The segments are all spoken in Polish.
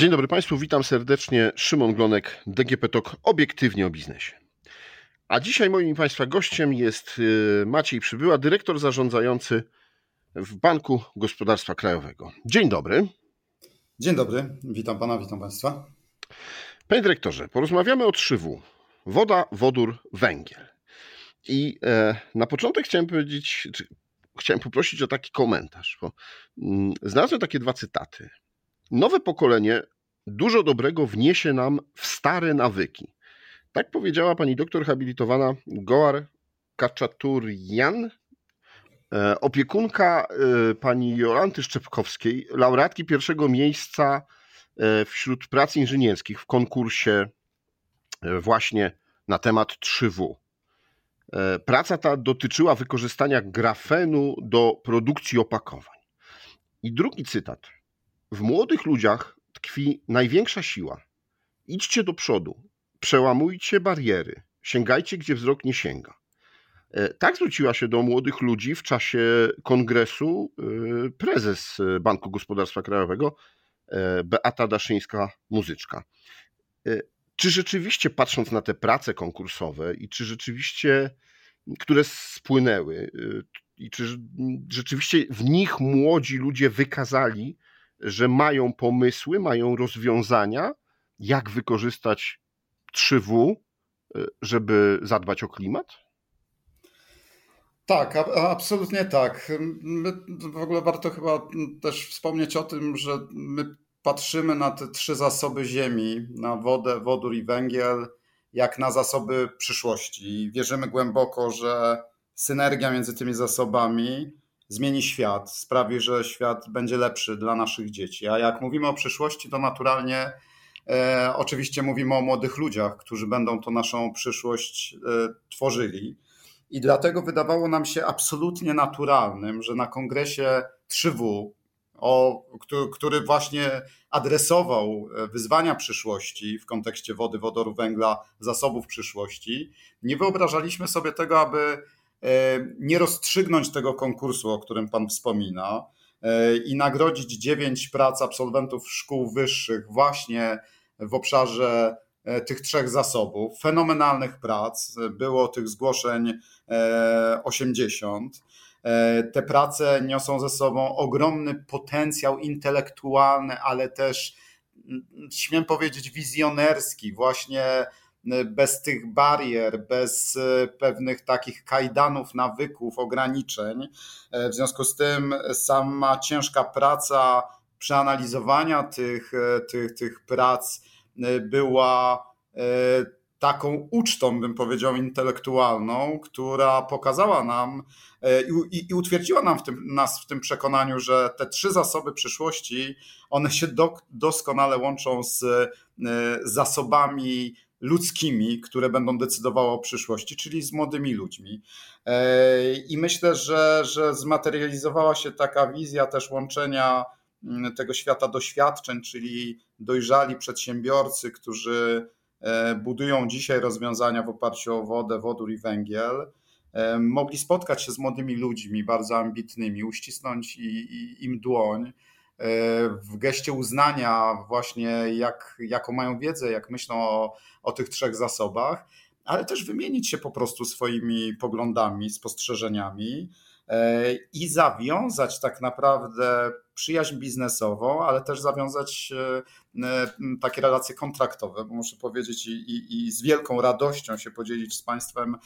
Dzień dobry Państwu, witam serdecznie. Szymon Glonek, DGP TOK, obiektywnie o biznesie. A dzisiaj moim Państwa gościem jest y, Maciej Przybyła, dyrektor zarządzający w Banku Gospodarstwa Krajowego. Dzień dobry. Dzień dobry, witam Pana, witam Państwa. Panie dyrektorze, porozmawiamy o 3W. Woda, wodór, węgiel. I e, na początek chciałem powiedzieć, chciałem poprosić o taki komentarz, bo mm, znalazłem takie dwa cytaty. Nowe pokolenie dużo dobrego wniesie nam w stare nawyki. Tak powiedziała pani doktor habilitowana Goar Kaczaturian, e, opiekunka e, pani Jolanty Szczepkowskiej, laureatki pierwszego miejsca e, wśród prac inżynierskich w konkursie właśnie na temat 3W. Praca ta dotyczyła wykorzystania grafenu do produkcji opakowań. I drugi cytat. W młodych ludziach tkwi największa siła. Idźcie do przodu, przełamujcie bariery, sięgajcie, gdzie wzrok nie sięga. E, tak zwróciła się do młodych ludzi w czasie kongresu e, prezes Banku Gospodarstwa Krajowego e, Beata Daszyńska-Muzyczka. Czy rzeczywiście, patrząc na te prace konkursowe i czy rzeczywiście, które spłynęły, i czy rzeczywiście w nich młodzi ludzie wykazali, że mają pomysły, mają rozwiązania, jak wykorzystać 3W, y, żeby zadbać o klimat? Tak, absolutnie tak. My, w ogóle warto chyba też wspomnieć o tym, że my patrzymy na te trzy zasoby ziemi, na wodę, wodór i węgiel, jak na zasoby przyszłości. I wierzymy głęboko, że synergia między tymi zasobami zmieni świat, sprawi, że świat będzie lepszy dla naszych dzieci. A jak mówimy o przyszłości, to naturalnie e, oczywiście mówimy o młodych ludziach, którzy będą to naszą przyszłość e, tworzyli. I dlatego wydawało nam się absolutnie naturalnym, że na kongresie 3W, o, który właśnie adresował e, wyzwania przyszłości w kontekście wody, wodoru, węgla, zasobów przyszłości, nie wyobrażaliśmy sobie tego, aby nie rozstrzygnąć tego konkursu, o którym Pan wspomina e, i nagrodzić dziewięć prac absolwentów szkół wyższych właśnie w obszarze e, tych trzech zasobów, fenomenalnych prac, było tych zgłoszeń 80. Te prace niosą ze sobą ogromny potencjał intelektualny, ale też, śmiem powiedzieć, wizjonerski, właśnie bez tych barier, bez e, pewnych takich kajdanów, nawyków, ograniczeń. E, w związku z tym sama ciężka praca przeanalizowania tych, e, tych, tych prac była taką ucztą, bym powiedział, intelektualną, która pokazała nam i, i utwierdziła nam w tym, nas w tym przekonaniu, że te trzy zasoby przyszłości, one się do, doskonale łączą z zasobami ludzkimi, które będą decydowały o przyszłości, czyli z młodymi ludźmi. E, I myślę, że, że zmaterializowała się taka wizja też łączenia mm, tego świata doświadczeń, czyli dojrzali przedsiębiorcy, którzy e, budują dzisiaj rozwiązania w oparciu o wodę, wodór i węgiel, e, mogli spotkać się z młodymi ludźmi bardzo ambitnymi, uścisnąć im dłoń w geście uznania właśnie jak, jaką mają wiedzę, jak myślą o, o tych trzech zasobach, ale też wymienić się po prostu swoimi poglądami, spostrzeżeniami. e, i zawiązać tak naprawdę przyjaźń biznesową, ale też zawiązać e, e, takie relacje kontraktowe. Bo muszę powiedzieć i, i, i, z wielką radością się podzielić z Państwem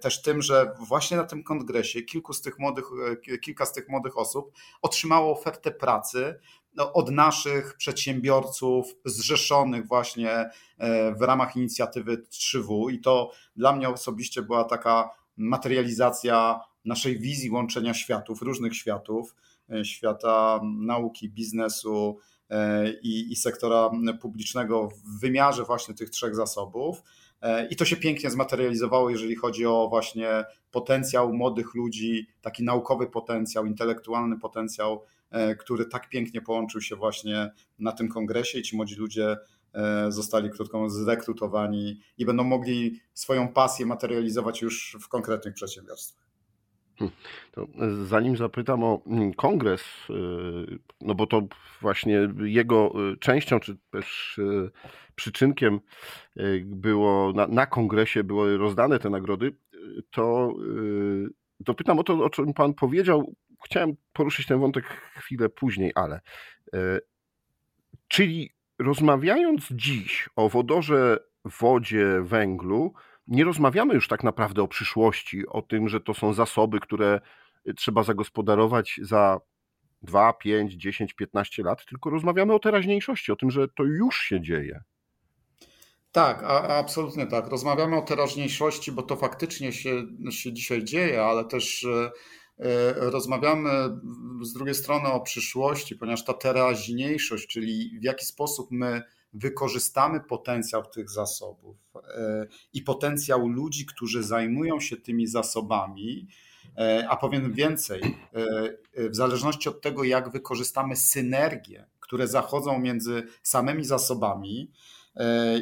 też tym, że właśnie na tym kongresie kilku z tych młodych, kilka z tych młodych osób otrzymało ofertę pracy no, od naszych przedsiębiorców zrzeszonych właśnie e, w ramach inicjatywy 3W i to dla mnie osobiście była taka materializacja naszej wizji łączenia światów, różnych światów, e, świata nauki, biznesu e, i, i sektora publicznego w wymiarze właśnie tych trzech zasobów. I to się pięknie zmaterializowało, jeżeli chodzi o właśnie potencjał młodych ludzi, taki naukowy potencjał, intelektualny potencjał E, który tak pięknie połączył się właśnie na tym kongresie i ci młodzi ludzie e, zostali krótko zrekrutowani i będą mogli swoją pasję materializować już w konkretnych przedsiębiorstwach. To zanim zapytam o mm, kongres, y, no bo to właśnie jego y, częścią, czy też przyczynkiem było, na, na kongresie były rozdane te nagrody, to, to pytam o to, o czym Pan powiedział. Chciałem poruszyć ten wątek chwilę później, ale czyli rozmawiając dziś o wodorze, wodzie, węglu, nie rozmawiamy już tak naprawdę o przyszłości, o tym, że to są zasoby, które y, trzeba zagospodarować za 2, 5, 10, 15 lat, tylko rozmawiamy o teraźniejszości, o tym, że to już się dzieje. Tak, a, absolutnie tak. Rozmawiamy o teraźniejszości, bo to faktycznie się, się dzisiaj dzieje, ale też e, e, rozmawiamy z drugiej strony o przyszłości, ponieważ ta teraźniejszość, czyli w jaki sposób my wykorzystamy potencjał tych zasobów i potencjał ludzi, którzy zajmują się tymi zasobami, e, a powiem więcej, e, w zależności od tego, jak wykorzystamy synergie, które zachodzą między samymi zasobami,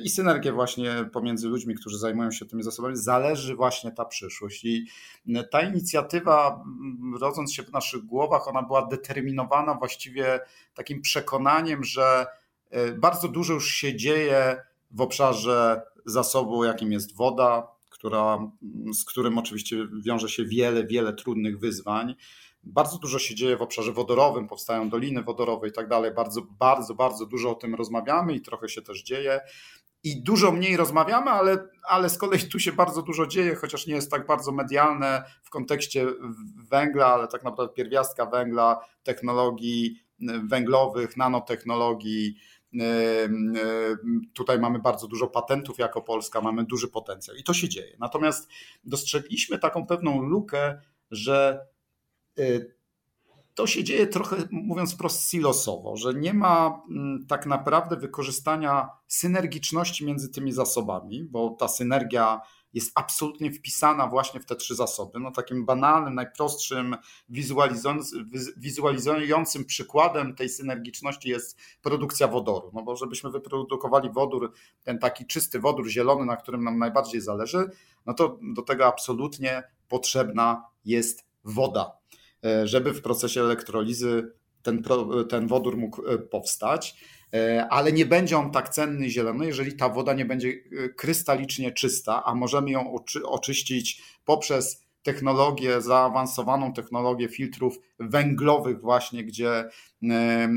i synergię właśnie pomiędzy ludźmi, którzy zajmują się tymi zasobami, zależy właśnie ta przyszłość. I ta inicjatywa, rodząc się w naszych głowach, ona była determinowana właściwie takim przekonaniem, że E, bardzo dużo już się dzieje w obszarze zasobu, jakim jest woda, która, z którym oczywiście wiąże się wiele, wiele trudnych wyzwań. Bardzo dużo się dzieje w obszarze wodorowym, powstają doliny wodorowe i tak dalej. Bardzo, bardzo, bardzo dużo o tym rozmawiamy i trochę się też dzieje. I dużo mniej rozmawiamy, ale, ale z kolei tu się bardzo dużo dzieje, chociaż nie jest tak bardzo medialne w kontekście węgla, ale tak naprawdę pierwiastka węgla, technologii węglowych, nanotechnologii, Tutaj mamy bardzo dużo patentów jako Polska, mamy duży potencjał i to się dzieje. Natomiast dostrzegliśmy taką pewną lukę, że y, to się dzieje trochę, mówiąc wprost, silosowo, że nie ma mm, tak naprawdę wykorzystania synergiczności między tymi zasobami, bo ta synergia jest absolutnie wpisana właśnie w te trzy zasoby. No, takim banalnym, najprostszym, wizualizującym przykładem tej synergiczności jest produkcja wodoru. No bo żebyśmy wyprodukowali wodór, ten taki czysty wodór zielony, na którym nam najbardziej zależy, no to do tego absolutnie potrzebna jest woda, e, żeby w procesie elektrolizy ten, ten wodór mógł e, powstać. E, ale nie będzie on tak cenny i zielony, jeżeli ta woda nie będzie e, krystalicznie czysta, a możemy ją oczyścić poprzez technologię, zaawansowaną technologię filtrów węglowych właśnie, gdzie,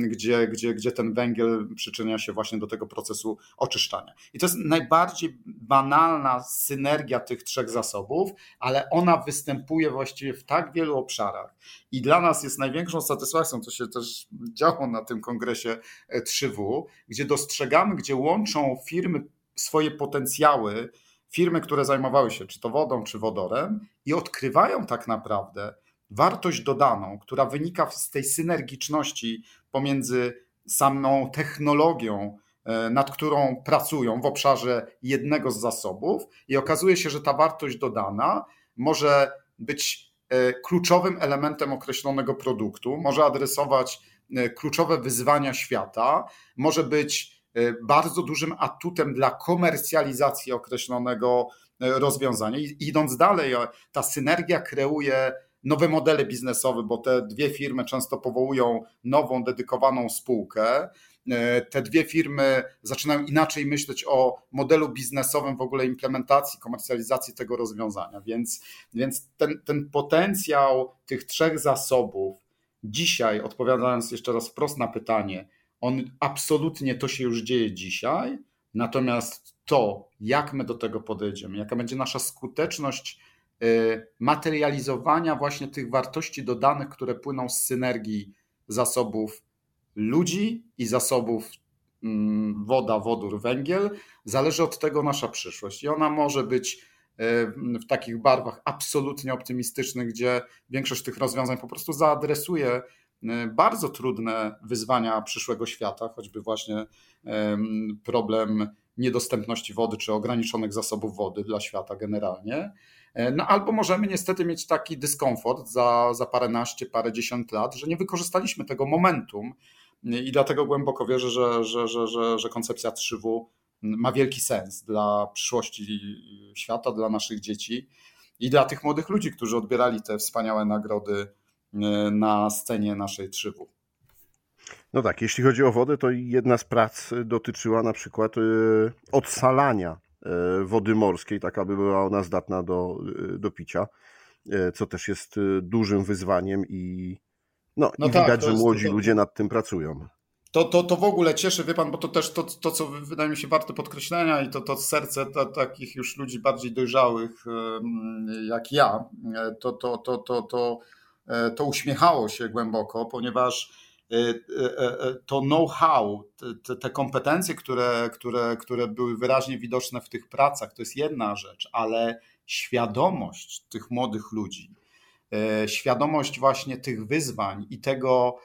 gdzie, gdzie, gdzie ten węgiel przyczynia się właśnie do tego procesu oczyszczania. I to jest najbardziej banalna synergia tych trzech zasobów, ale ona występuje właściwie w tak wielu obszarach. I dla nas jest największą satysfakcją, to się też działo na tym kongresie 3W, e, gdzie dostrzegamy, gdzie łączą firmy swoje potencjały, firmy, które zajmowały się czy to wodą, czy wodorem i odkrywają tak naprawdę wartość dodaną, która wynika z tej synergiczności pomiędzy samą technologią, e, nad którą pracują w obszarze jednego z zasobów, i okazuje się, że ta wartość dodana może być e, kluczowym elementem określonego produktu, może adresować e, kluczowe wyzwania świata, może być bardzo dużym atutem dla komercjalizacji określonego e, rozwiązania. I idąc dalej, ta synergia kreuje nowe modele biznesowe, bo te dwie firmy często powołują nową, dedykowaną spółkę. E, te dwie firmy zaczynają inaczej myśleć o modelu biznesowym, w ogóle implementacji, komercjalizacji tego rozwiązania. Więc, więc ten, ten potencjał tych trzech zasobów, dzisiaj, odpowiadając jeszcze raz wprost na pytanie, on absolutnie to się już dzieje dzisiaj, natomiast to, jak my do tego podejdziemy, jaka będzie nasza skuteczność y, materializowania właśnie tych wartości dodanych, które płyną z synergii zasobów ludzi i zasobów mm, woda, wodór, węgiel, zależy od tego nasza przyszłość. I ona może być y, w takich barwach absolutnie optymistycznych, gdzie większość tych rozwiązań po prostu zaadresuje bardzo trudne wyzwania przyszłego świata, choćby właśnie problem niedostępności wody czy ograniczonych zasobów wody dla świata generalnie. E, no albo możemy niestety mieć taki dyskomfort za, za paręnaście, parędziesiąt lat, że nie wykorzystaliśmy tego momentum i dlatego głęboko wierzę, że, że, że, że, że koncepcja 3W ma wielki sens dla przyszłości świata, dla naszych dzieci i dla tych młodych ludzi, którzy odbierali te wspaniałe nagrody na scenie naszej 3W. No tak, jeśli chodzi o wodę, to jedna z prac dotyczyła na przykład odsalania wody morskiej, tak aby była ona zdatna do, do picia, co też jest dużym wyzwaniem i, no, no i tak, widać, że młodzi to... ludzie nad tym pracują. To, to, to w ogóle cieszy, wie pan, bo to też to, to co wydaje mi się warte podkreślenia i to, to serce to, takich już ludzi bardziej dojrzałych jak ja, to, to, to, to, to, to uśmiechało się głęboko, ponieważ e, e, e, to know-how, te, te, kompetencje, które, które, które były wyraźnie widoczne w tych pracach, to jest jedna rzecz, ale świadomość tych młodych ludzi, świadomość właśnie tych wyzwań i tego,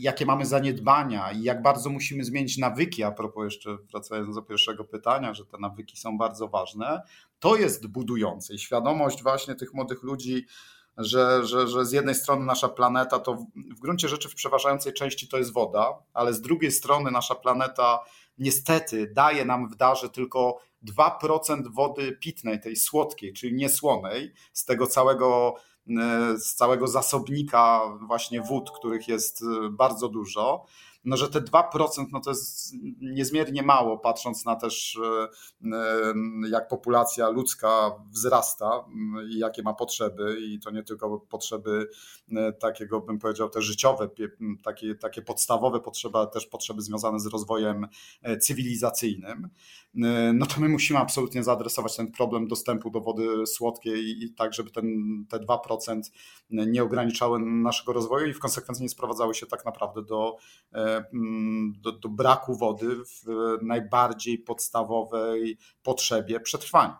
jakie mamy zaniedbania i jak bardzo musimy zmienić nawyki, a propos jeszcze wracając do pierwszego pytania, że te nawyki są bardzo ważne, to jest budujące i świadomość właśnie tych młodych ludzi, że, że, że z jednej strony nasza planeta to w gruncie rzeczy w przeważającej części to jest woda, ale z drugiej strony nasza planeta niestety daje nam w darze tylko 2% wody pitnej, tej słodkiej, czyli niesłonej, z tego całego E, z całego zasobnika właśnie wód, których jest e, bardzo dużo, no że te 2% no to jest niezmiernie mało, patrząc na też e, jak populacja ludzka wzrasta i jakie ma potrzeby i to nie tylko potrzeby takiego bym powiedział te życiowe, takie, takie podstawowe potrzeby, ale też potrzeby związane z rozwojem cywilizacyjnym, no to my musimy absolutnie zaadresować ten problem dostępu do wody słodkiej i tak, żeby ten, te 2% nie ograniczały naszego rozwoju i w konsekwencji nie sprowadzały się tak naprawdę do, e, mm, do, do braku wody w najbardziej podstawowej potrzebie przetrwania.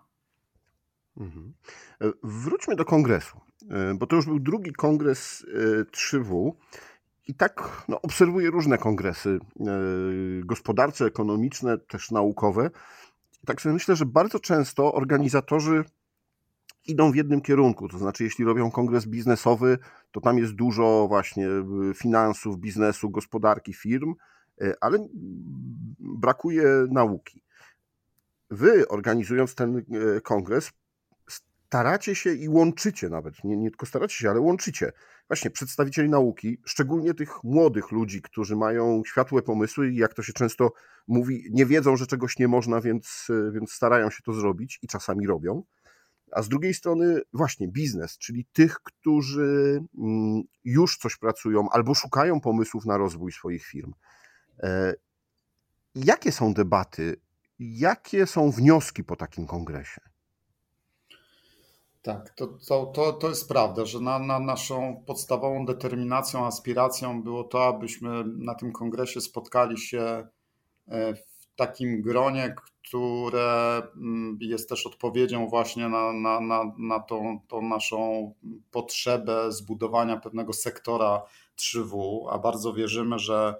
Mhm. E, wróćmy do kongresu, e, bo to już był drugi kongres 3W. I tak no, obserwuję różne kongresy gospodarcze, ekonomiczne, też naukowe. I tak sobie myślę, że bardzo często organizatorzy idą w jednym kierunku. To znaczy, jeśli robią kongres biznesowy, to tam jest dużo właśnie y, finansów, biznesu, gospodarki, firm, y, ale brakuje nauki. Wy, organizując ten y, kongres, staracie się i łączycie nawet, nie, nie tylko staracie się, ale łączycie właśnie przedstawicieli nauki, szczególnie tych młodych ludzi, którzy mają światłe pomysły i jak to się często mówi, nie wiedzą, że czegoś nie można, więc, więc starają się to zrobić i czasami robią a z drugiej strony właśnie biznes, czyli tych, którzy mm, już coś pracują albo szukają pomysłów na rozwój swoich firm. E, jakie są debaty, jakie są wnioski po takim kongresie? Tak, to, to, to, to jest prawda, że na, na naszą podstawową determinacją, aspiracją było to, abyśmy na tym kongresie spotkali się e, takim gronie, które mm, jest też odpowiedzią właśnie na, na, na, na tą, tą naszą potrzebę zbudowania pewnego sektora 3W, a bardzo wierzymy, że,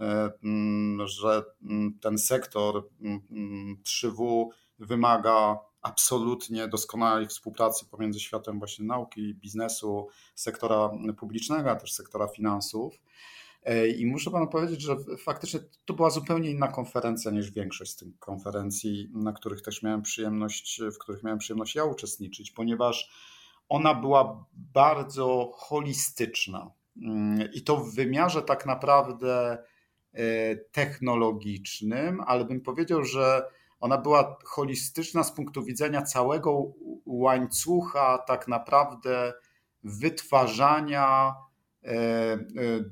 e, mm, że mm, ten sektor 3W wymaga absolutnie doskonałej współpracy pomiędzy światem właśnie nauki, biznesu, sektora publicznego, a też sektora finansów. E, I muszę panu powiedzieć, że faktycznie to była zupełnie inna konferencja niż większość z tych konferencji, na których też miałem przyjemność, w których miałem przyjemność ja uczestniczyć, ponieważ ona była bardzo holistyczna. Mm, I to w wymiarze tak naprawdę e, technologicznym, ale bym powiedział, że ona była holistyczna z punktu widzenia całego łańcucha tak naprawdę wytwarzania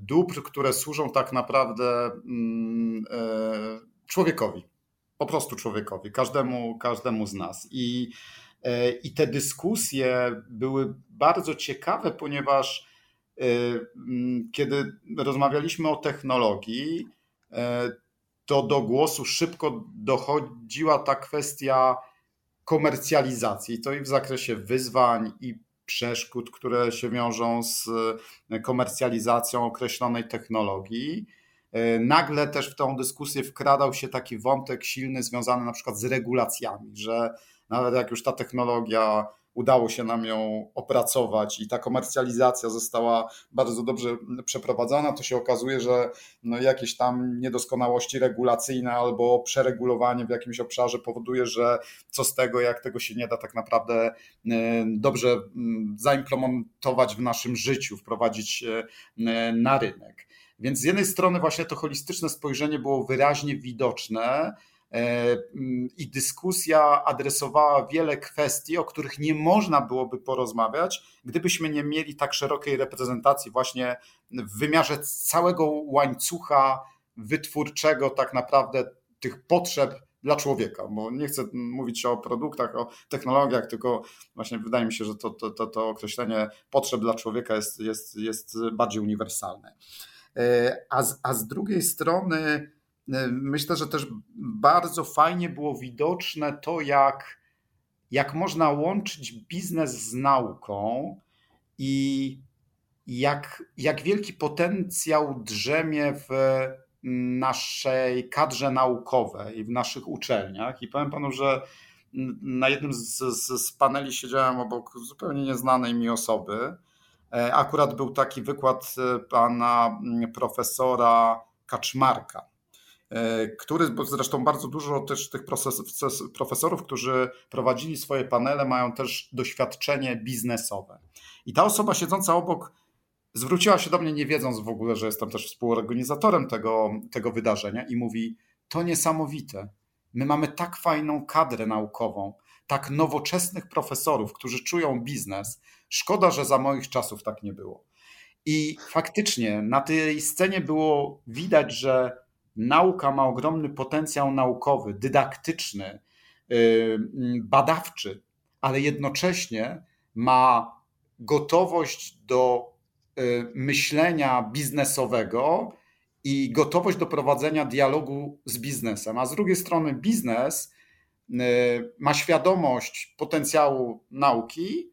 dóbr, które służą tak naprawdę mm, e, człowiekowi, po prostu człowiekowi, każdemu, każdemu z nas. I, I te dyskusje były bardzo ciekawe, ponieważ mm, kiedy rozmawialiśmy o technologii, to do głosu szybko dochodziła ta kwestia komercjalizacji, to i w zakresie wyzwań, i przeszkód, które się wiążą z e, komercjalizacją określonej technologii. E, nagle też w tą dyskusję wkradał się taki wątek silny związany na przykład z regulacjami, że nawet jak już ta technologia udało się nam ją opracować i ta komercjalizacja została bardzo dobrze przeprowadzona, to się okazuje, że no jakieś tam niedoskonałości regulacyjne albo przeregulowanie w jakimś obszarze powoduje, że co z tego, jak tego się nie da tak naprawdę e, dobrze mm, zaimplementować w naszym życiu, wprowadzić e, na rynek. Więc z jednej strony właśnie to holistyczne spojrzenie było wyraźnie widoczne, E, i dyskusja adresowała wiele kwestii, o których nie można byłoby porozmawiać, gdybyśmy nie mieli tak szerokiej reprezentacji właśnie w wymiarze całego łańcucha wytwórczego, tak naprawdę tych potrzeb dla człowieka, bo nie chcę mówić o produktach, o technologiach, tylko właśnie wydaje mi się, że to, to, to, to określenie potrzeb dla człowieka jest, jest, jest bardziej uniwersalne. E, a z, a z drugiej strony, E, myślę, że też bardzo fajnie było widoczne to, jak, jak można łączyć biznes z nauką i jak, jak wielki potencjał drzemie w naszej kadrze naukowej, w naszych uczelniach. I powiem panu, że na jednym z, z, z paneli siedziałem obok zupełnie nieznanej mi osoby. E, akurat był taki wykład e, pana profesora Kaczmarka E, który, bo zresztą bardzo dużo też tych profesorów, którzy prowadzili swoje panele, mają też doświadczenie biznesowe. I ta osoba siedząca obok zwróciła się do mnie, nie wiedząc w ogóle, że jestem też współorganizatorem tego, tego wydarzenia, i mówi: To niesamowite. My mamy tak fajną kadrę naukową, tak nowoczesnych profesorów, którzy czują biznes. Szkoda, że za moich czasów tak nie było. I faktycznie na tej scenie było widać, że nauka ma ogromny potencjał naukowy, dydaktyczny, y, badawczy, ale jednocześnie ma gotowość do y, myślenia biznesowego i gotowość do prowadzenia dialogu z biznesem. A z drugiej strony, biznes y, ma świadomość potencjału nauki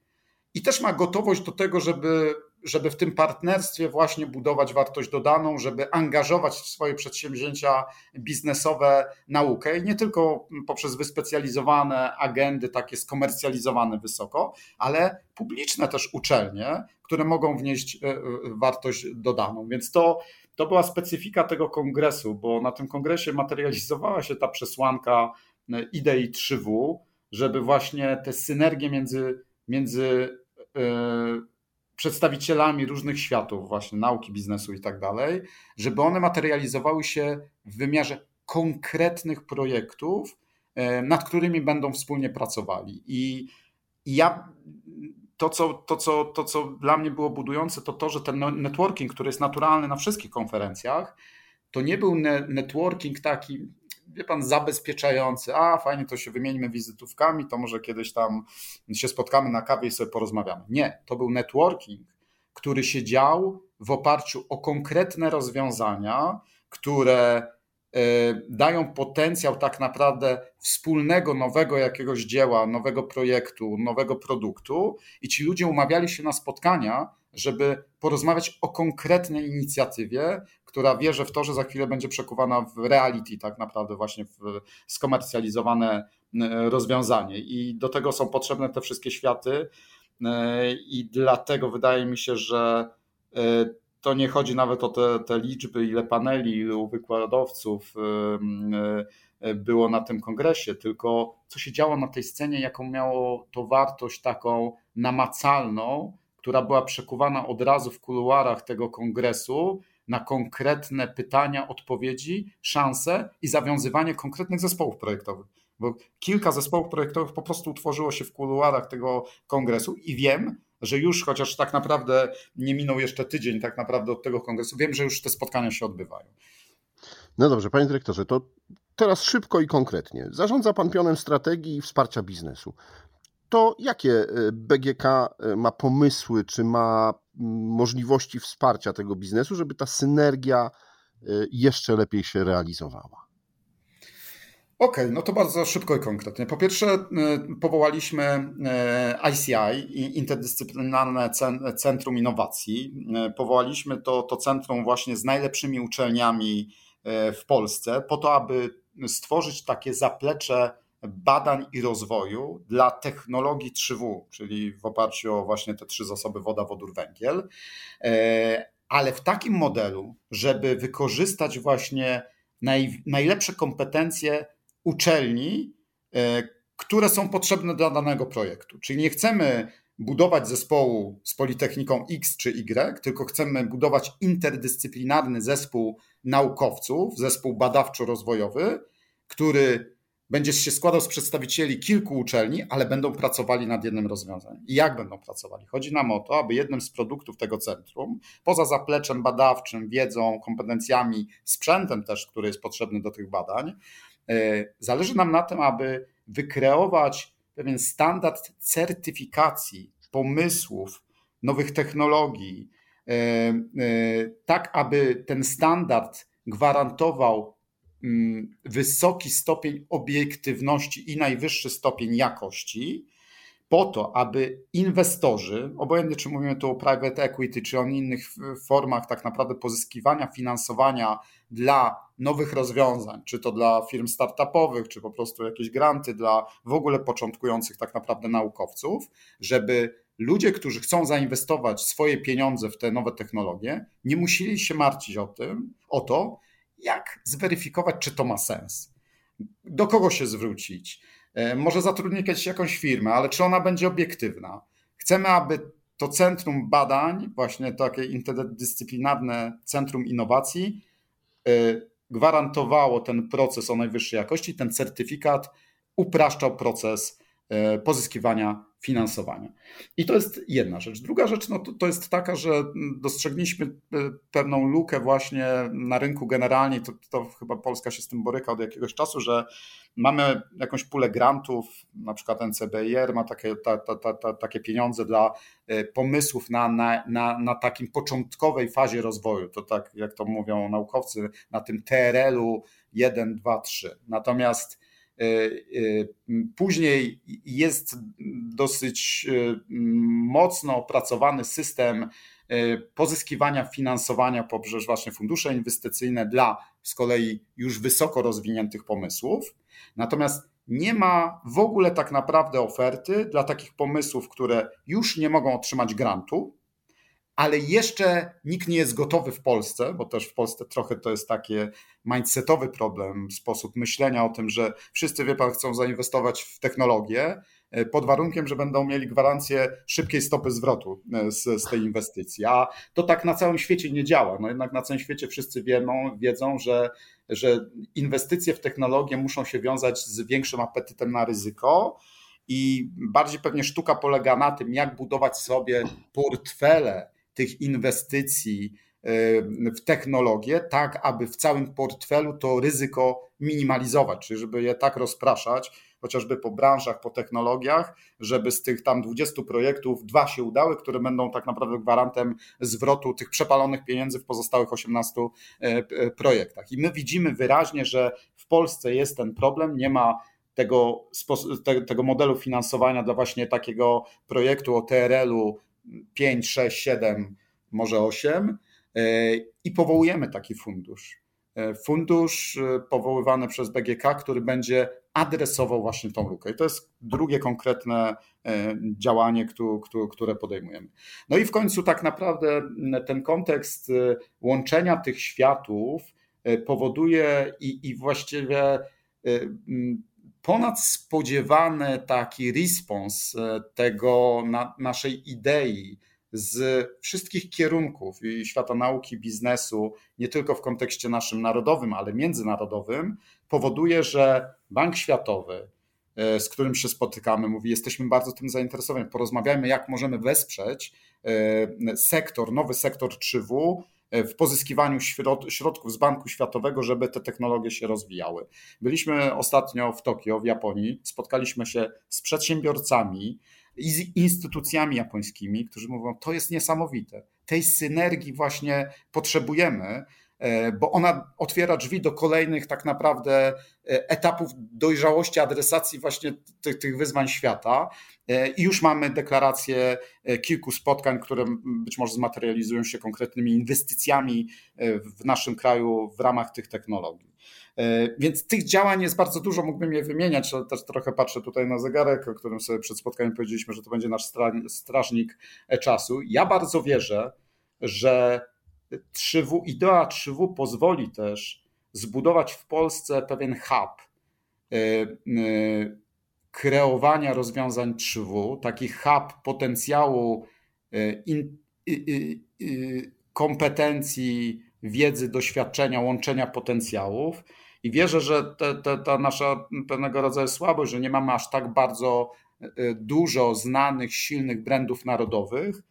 i też ma gotowość do tego, żeby żeby w tym partnerstwie właśnie budować wartość dodaną, żeby angażować w swoje przedsięwzięcia biznesowe naukę i nie tylko poprzez wyspecjalizowane agendy, takie skomercjalizowane wysoko, ale publiczne też uczelnie, które mogą wnieść e, e, wartość dodaną. Więc to, to była specyfika tego kongresu, bo na tym kongresie materializowała się ta przesłanka e, idei 3W, żeby właśnie te synergie między, między przedstawicielami różnych światów, właśnie nauki, biznesu i tak dalej, żeby one materializowały się w wymiarze konkretnych projektów, e, nad którymi będą wspólnie pracowali. I, ja to co, to, co, to, co dla mnie było budujące, to to, że ten no, networking, który jest naturalny na wszystkich konferencjach, to nie był networking taki, wie pan, zabezpieczający. A, fajnie, to się wymieńmy wizytówkami, to może kiedyś tam się spotkamy na kawie i sobie porozmawiamy. Nie, to był networking, który się dział w oparciu o konkretne rozwiązania, które e, dają potencjał tak naprawdę wspólnego nowego jakiegoś dzieła, nowego projektu, nowego produktu i ci ludzie umawiali się na spotkania, żeby porozmawiać o konkretnej inicjatywie, która wierzy w to, że za chwilę będzie przekuwana w reality, tak naprawdę właśnie w skomercjalizowane e, rozwiązanie. I do tego są potrzebne te wszystkie światy. E, I dlatego wydaje mi się, że e, to nie chodzi nawet o te, te liczby, ile paneli, ilu wykładowców było na tym kongresie, tylko co się działo na tej scenie, jaką miało to wartość taką namacalną, która była przekuwana od razu w kuluarach tego kongresu na konkretne pytania, odpowiedzi, szanse i zawiązywanie konkretnych zespołów projektowych. Bo kilka zespołów projektowych po prostu utworzyło się w kuluarach tego kongresu i wiem, że już, chociaż tak naprawdę nie minął jeszcze tydzień tak naprawdę od tego kongresu, wiem, że już te spotkania się odbywają. No dobrze, panie dyrektorze, to teraz szybko i konkretnie. Zarządza pan pionem strategii i wsparcia biznesu to jakie e, BGK e, ma pomysły, czy ma możliwości wsparcia tego biznesu, żeby ta synergia e, jeszcze lepiej się realizowała? Okej, okay, no to bardzo szybko i konkretnie. Po pierwsze, powołaliśmy ICI, Interdyscyplinarne Centrum Innowacji. Powołaliśmy to, to centrum właśnie z najlepszymi uczelniami w Polsce, po to, aby stworzyć takie zaplecze badań i rozwoju dla technologii 3W, czyli w oparciu o właśnie te trzy zasoby woda, wodór, węgiel, e, ale w takim modelu, żeby wykorzystać właśnie naj, najlepsze kompetencje uczelni, e, które są potrzebne dla danego projektu. Czyli nie chcemy budować zespołu z Politechniką X czy Y, tylko chcemy budować interdyscyplinarny zespół naukowców, zespół badawczo-rozwojowy, który będzie się składał z przedstawicieli kilku uczelni, ale będą pracowali nad jednym rozwiązaniem. I jak będą pracowali? Chodzi nam o to, aby jednym z produktów tego centrum, poza zapleczem badawczym, wiedzą, kompetencjami, sprzętem też, który jest potrzebny do tych badań, e, zależy nam na tym, aby wykreować pewien standard certyfikacji pomysłów, nowych technologii, e, e, tak aby ten standard gwarantował wysoki stopień obiektywności i najwyższy stopień jakości, po to, aby inwestorzy, obojętnie czy mówimy tu o private equity, czy o innych formach tak naprawdę pozyskiwania finansowania dla nowych rozwiązań, czy to dla firm startupowych, czy po prostu jakieś granty dla w ogóle początkujących tak naprawdę naukowców, żeby ludzie, którzy chcą zainwestować swoje pieniądze w te nowe technologie, nie musieli się martwić o tym, o to, jak zweryfikować, czy to ma sens. Do kogo się zwrócić? E, może zatrudnić jakąś firmę, ale czy ona będzie obiektywna? Chcemy, aby to centrum badań, właśnie takie interdyscyplinarne centrum innowacji, e, gwarantowało ten proces o najwyższej jakości, ten certyfikat upraszczał proces pozyskiwania finansowania. I to jest jedna rzecz. Druga rzecz no to, to jest taka, że dostrzegliśmy pewną lukę właśnie na rynku generalnie, to, to chyba Polska się z tym boryka od jakiegoś czasu, że mamy jakąś pulę grantów, na przykład NCBIR ma takie, ta, ta, ta, takie pieniądze dla e, pomysłów na, na, na, na takim początkowej fazie rozwoju, to tak jak to mówią naukowcy, na tym TRL-u 1, 2, 3. Natomiast e, e, Później jest dosyć mocno opracowany system pozyskiwania finansowania poprzez właśnie fundusze inwestycyjne dla z kolei już wysoko rozwiniętych pomysłów. Natomiast nie ma w ogóle tak naprawdę oferty dla takich pomysłów, które już nie mogą otrzymać grantu, ale jeszcze nikt nie jest gotowy w Polsce, bo też w Polsce trochę to jest taki mindsetowy problem, sposób myślenia o tym, że wszyscy, wie pan, chcą zainwestować w technologię, E, pod warunkiem, że będą mieli gwarancję szybkiej stopy zwrotu e, z, z tej inwestycji. A to tak na całym świecie nie działa. No jednak na całym świecie wszyscy wiedzą, wiedzą że, że inwestycje w technologię muszą się wiązać z większym apetytem na ryzyko. I bardziej pewnie sztuka polega na tym, jak budować sobie portfele tych inwestycji e, w technologię, tak aby w całym portfelu to ryzyko minimalizować, czyli żeby je tak rozpraszać, chociażby po branżach, po technologiach, żeby z tych tam 20 projektów dwa się udały, które będą tak naprawdę gwarantem zwrotu tych przepalonych pieniędzy w pozostałych 18 e, projektach. I my widzimy wyraźnie, że w Polsce jest ten problem, nie ma tego, tego modelu finansowania dla właśnie takiego projektu o TRL-u 5, 6, 7, może 8 e, i powołujemy taki fundusz. Fundusz powoływany przez BGK, który będzie adresował właśnie tą lukę. I to jest drugie konkretne e, działanie, które podejmujemy. No i w końcu tak naprawdę ten kontekst e, łączenia tych światów e, powoduje i, i właściwie ponad spodziewany taki respons tego na, naszej idei z wszystkich kierunków świata nauki, biznesu, nie tylko w kontekście naszym narodowym, ale międzynarodowym, powoduje, że Bank Światowy, e, z którym się spotykamy, mówi: Jesteśmy bardzo tym zainteresowani, porozmawiajmy, jak możemy wesprzeć e, sektor, nowy sektor 3W e, w pozyskiwaniu środków z Banku Światowego, żeby te technologie się rozwijały. Byliśmy ostatnio w Tokio, w Japonii, spotkaliśmy się z przedsiębiorcami i z instytucjami japońskimi, którzy mówią: To jest niesamowite. Tej synergii właśnie potrzebujemy bo ona otwiera drzwi do kolejnych tak naprawdę etapów dojrzałości adresacji właśnie tych, tych wyzwań świata. I już mamy deklarację kilku spotkań, które być może zmaterializują się konkretnymi inwestycjami w naszym kraju w ramach tych technologii. Więc tych działań jest bardzo dużo, mógłbym je wymieniać, ale też trochę patrzę tutaj na zegarek, o którym sobie przed spotkaniem powiedzieliśmy, że to będzie nasz strażnik czasu. Ja bardzo wierzę, że 3W, idea 3W pozwoli też zbudować w Polsce pewien hub y, y, kreowania rozwiązań 3W, taki hub potencjału y, in, kompetencji, wiedzy, doświadczenia, łączenia potencjałów. I wierzę, że te, te, ta nasza pewnego rodzaju słabość, że nie mamy aż tak bardzo dużo znanych, silnych brandów narodowych,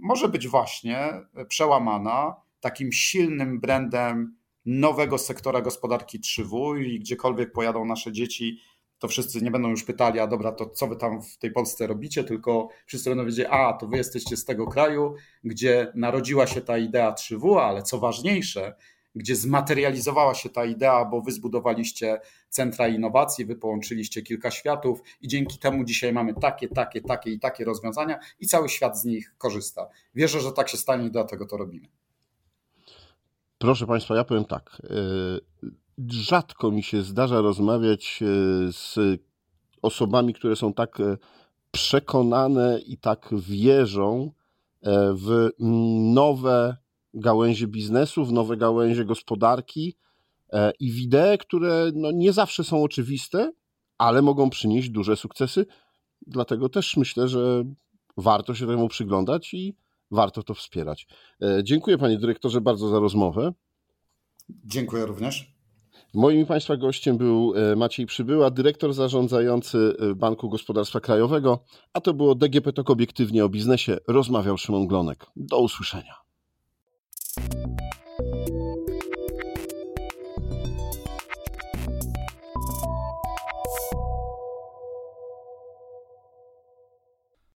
może być właśnie przełamana takim silnym brandem nowego sektora gospodarki 3W i gdziekolwiek pojadą nasze dzieci, to wszyscy nie będą już pytali, a dobra, to co wy tam w tej Polsce robicie, tylko wszyscy będą wiedzieli, a to wy jesteście z tego kraju, gdzie narodziła się ta idea 3W, ale co ważniejsze, gdzie zmaterializowała się ta idea, bo wy zbudowaliście centra innowacji, wy połączyliście kilka światów i dzięki temu dzisiaj mamy takie, takie, takie i takie rozwiązania i cały świat z nich korzysta. Wierzę, że tak się stanie i dlatego to robimy. Proszę Państwa, ja powiem tak. E, rzadko mi się zdarza rozmawiać e, z osobami, które są tak e, przekonane i tak wierzą w nowe gałęzie biznesu, w nowe gałęzie gospodarki e, i w idee, które no nie zawsze są oczywiste, ale mogą przynieść duże sukcesy. Dlatego też myślę, że warto się temu przyglądać i warto to wspierać. E, dziękuję panie dyrektorze bardzo za rozmowę. Dziękuję również. Moim Państwa gościem był e, Maciej Przybyła, dyrektor zarządzający Banku Gospodarstwa Krajowego, a to było DGP TOK Obiektywnie o biznesie. Rozmawiał Szymon Glonek. Do usłyszenia. Thank you